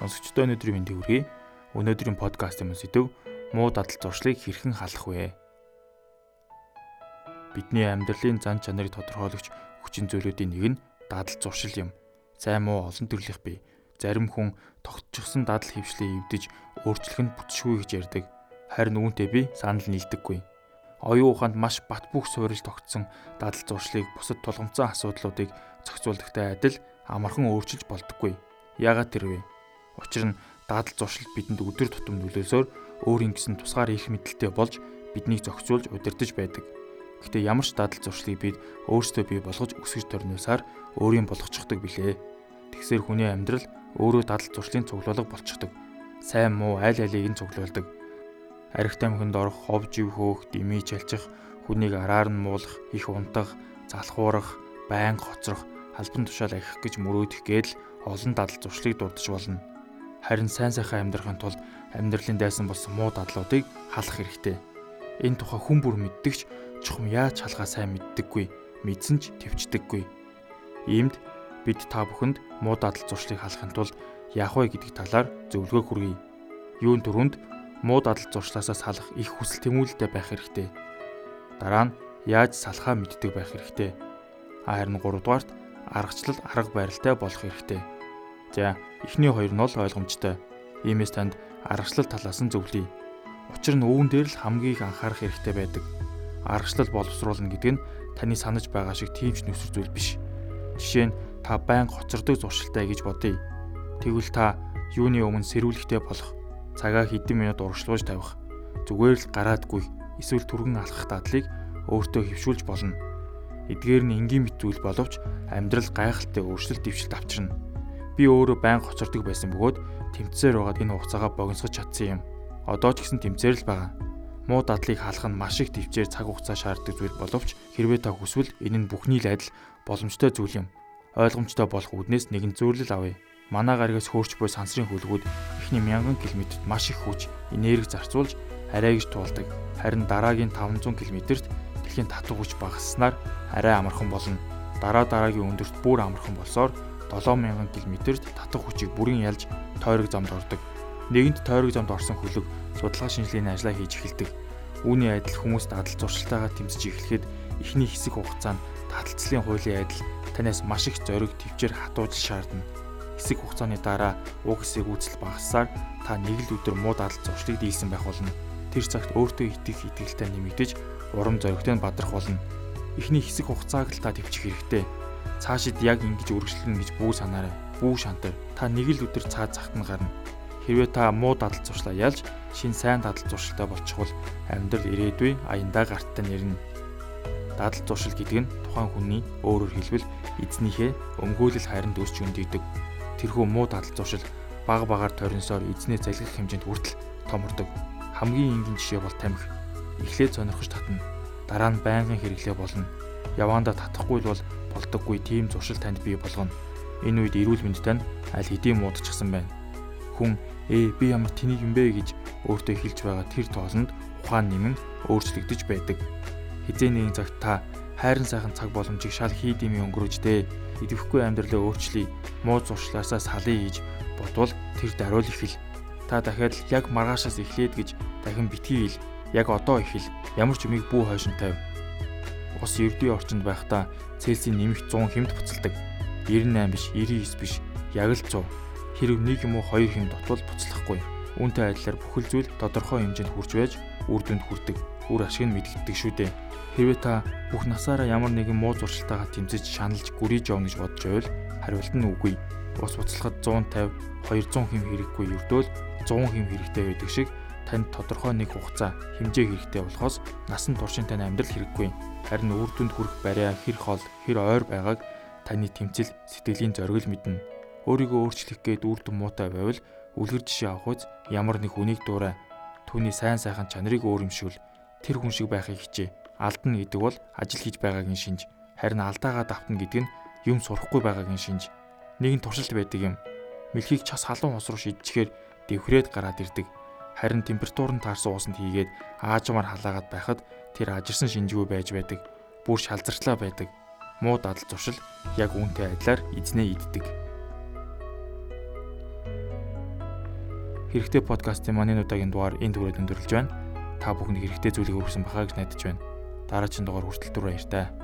Сонсогчдоо өнөөдрийн мэндийг хүргэе. Өнөөдрийн подкастын сэдэв муу дадал зуршлыг хэрхэн халах вэ? Бидний амьдралын зан чанарыг тодорхойлогч хүчин зүйлүүдийн нэг нь дадал зуршил юм. Сайн муу олон төрлөх бий. Зарим хүн тогтчихсон дадал хөвшлээ эвдэж өөрчлөх нь бүтшгүй гэж ярьдаг. Харин үүнтэй би санал нийлдэггүй. Оюун ухаанд маш бат бөх суурилж тогтсон дадал зуршлыг бусад тулгамцсан асуудлуудыг зохицуулдагтай адил амархан өөрчилж болдоггүй. Яагаад тэр вэ? Учир нь дадал зуршил бидэнд өдөр тутам нөлөөлсөөр өөрийн гэсэн тусгаар их мэдлэлтэй болж биднийг зохицуулж удирдах байдаг. Гэхдээ ямар ч дадал зуршлыг бид өөрсдөө бий болгож өсгөж төрнөөсаар өөрийн болгочихдаг билээ. Тэгсээр хүний амьдрал өөрөө дадал зуршлын цуглуулга болчихдог. Сайн муу аль алийг нь цуглуулдаг. Архит амьханд орох, хов жив хөөх, дими чалчих, хүнийг араар нь муулах, их унтах, залхуурах, байн хоцрох, албан тушаал ахих гэж мөрөөдөх гээл олон дадал зуршлыг дурдж болно. Харин сайн сайхан амьдрахын тулд амьдралын дайсан болсон муу дадлуудыг халах хэрэгтэй. Энэ тухай хүн бүр мэддэгч чухам яаж халахаа сайн мэддэггүй, мэдсэн ч төвчдөггүй. Иймд бид та бүхэнд муу дадал зуршлыг халахын тулд яах вэ гэдэг талаар зөвлөгөө хүргэе. Юун дөрөнд муу дадал зуршлаасаа салах их хүсэл тэмүүлэлтэй байх хэрэгтэй. Дараа нь яаж салахаа мэддэг байх хэрэгтэй. Харин 3 дугаарт аргачлал арга барилтай болох хэрэгтэй. За, эхний хоёр нь бол ойлгомжтой. Иймээс танд аргачлал талаас нь зөвлөе. Учир нь үүн дээр л хамгийн их анхаарах хэрэгтэй байдаг. Аргачлал боловсруулна гэдэг нь таны санаж байгаа шиг тийм ч нөхцөл зүйл биш. Жишээ нь та байн гоцордог зуршилтай гэж бодъё. Тэгвэл та юуны өмнө сэрүүлэгтэй болох, цагаа хэдэн минут урагшлуулж тавих, зүгээр л гараадгүй эсвэл түргэн алхах дадлыг өөртөө хөвшүүлж болно Эдгээр нь энгийн мэт зүйл боловч амьдрал гайхалтай өөрчлөлт дэвшилт авчирна. Би өөрөө байн хоцордог байсан бөгөөд тэмцээр байгаад энэ хугацаагаа богиносгож чадсан юм. Одоо ч гэсэн тэмцээр л байгаа. Муу дадлыг хаалх нь маш их төвчээр цаг хугацаа шаарддаг зүйл боловч хэрвээ та хүсвэл энэ нь бүхний л адил боломжтой зүйл юм. Ойлгомжтой болох үднээс нэгэн зөвлөл авъя. Манай гаригаас хөөрч буй сансрын хөлгүүд эхний 1000 км-т маш их хүч, энерги зарцуулж арай гэж туулдаг. Харин дараагийн 500 км-т дэлхийн татвар хүч багассанаар арай амархан болно. Дараа дараагийн өндөрт бүр амархан болсоор 7000 км-т татвар хүчийг бүрэн ялж тойрог замд ордог. Нэгэнт тойрог замд орсон хөлөг судалгаа шинжилгээний ажлаа хийж эхэлдэг. Үүний адил хүмүүс дадал зуршилтаагаа тэмцэж эхлэхэд эхний хэсэг хугацаанд таталцлын хуулийн адил танаас маш их зориг төвчээр хатууж шаардна. Хэсэг хугацааны дараа уг хэсэг үүсэл багассаар та нэг л өдөр муу дадал зуршлыг дийлсэн байх болно. Тэр цагт өөртөө итгэх итгэлтэй нэмэгдэж урам зоригтой нь бадрах болно. Эхний хэсэг хугацааг л та төвчих хэрэгтэй. Цаашид яг ингэж үргэлжлэнэ гэж бүү санаарай. Бүү шантар. Та нэг л өдөр цаад нь гарна. Хэрвээ та муу дадал зуршлаа ялж шин сайн дадал зуршилтай болчихвол амьдрал ирээдүй аяндаа гарттай нэрнэ. Дадал зуршил гэдэг нь тухайн хүний өөрөөр хэлбэл эзнийхээ өмгөөлөл хайранд өсч өндөгдөг. Тэрхүү муу дадал зуршил баг багаар торинсоор эзнээ залгих хэмжээнд хүртэл томордог. Хамгийн энгийн жишээ бол тамхи эхлээд сонирхож татна. Дараа нь байнгын хэрэглээ болно. Яваанда татахгүй бол болдоггүй тийм зуршил танд бий болгоно. Энэ үед эрүүл мэндэд нь аль хэдийн муудчихсан байна. Хүн ээ би ямар тэнийг юм бэ гэж өөртөө хэлж байгаа тэр тоолонд ухаан нэмэн өөрчлөгдөж байдаг. Хизээ нэгэн цагт та хайрын сайхан цаг боломжийг шал хийдими өнгөрөөж дээ. Идэвхгүй амьдралаа өөрчлөе. Муу зуршлаасаа салъя гэж бодвол тэр даруул ихэл. Та дахиад яг маргаашаас эхлээд гэж дахин битгий хэл яг одоо ихэл ямар ч юмыг бүү хойшин тавь. Ус ердийн орчинд байхдаа Цельсийн нэмэх 100 хэмт буцалдаг. 98 биш, 99 биш, яг л 100. Хэрв нэг юм уу хоёр хэм дотвол буцлахгүй. Үүнтэй адилаар бүхэл зүйл тодорхой хэмжээнд хүрч байж үр дүнд хүрдэг. Үр ашиг нь мэдэгддэг шүү дээ. Хэрвээ та бүх насаараа ямар нэгэн муу зуршилтаагаа тэмцэж шаналж гүрийж явна гэж бодож байвал хариулт нь үгүй. Ус буцалхад 150, 200 хэм хэрэггүй ердөөл 100 хэм хэрэгтэй байдаг шиг танд тодорхой нэг хугацаа хэмжээ хэрэгтэй болохоос насан туршийн тань амьдрал хэрэггүй. Харин үр дүнд хүрэх бариа хэр хол, хэр ойр байгааг таны тэмцэл сэтгэлийн зориг мэднэ. Өөрийгөө өөрчлөх гээд үр дүн муутай байвал үлгэр жишээ авах үз ямар нэг хүнийг дуурай. Түүний сайн сайхан чанарыг өөрөмшүүл. Тэр хүн шиг байхыг хичээ. Алдна гэдэг бол ажил хийж байгаагийн шинж. Харин алдаагаа давтна гэдэг нь юм сурахгүй байгаагийн шинж. Нэгэн туршилт байдаг юм. Мэлхийг час халуун ус руу шидчихээр дэвхрээд гараад ирдэг Харин температур нь таарсан уусанд хийгээд аажмаар халаагаад байхад тэр ажирсан шинжгүй байж байдаг. Бүр шалзарчлаа байдаг. Муу дадал зуршил яг үүнтэй адилаар эзнээ иддэг. Хэрэгтэй подкастын манай удаагийн дугаар энэ түрээд өндөрлөж байна. Та бүхэнд хэрэгтэй зүйлийг хүргэсэн бахаа гэж найдаж байна. Дараагийн дугаар хүртэл түр баяртай.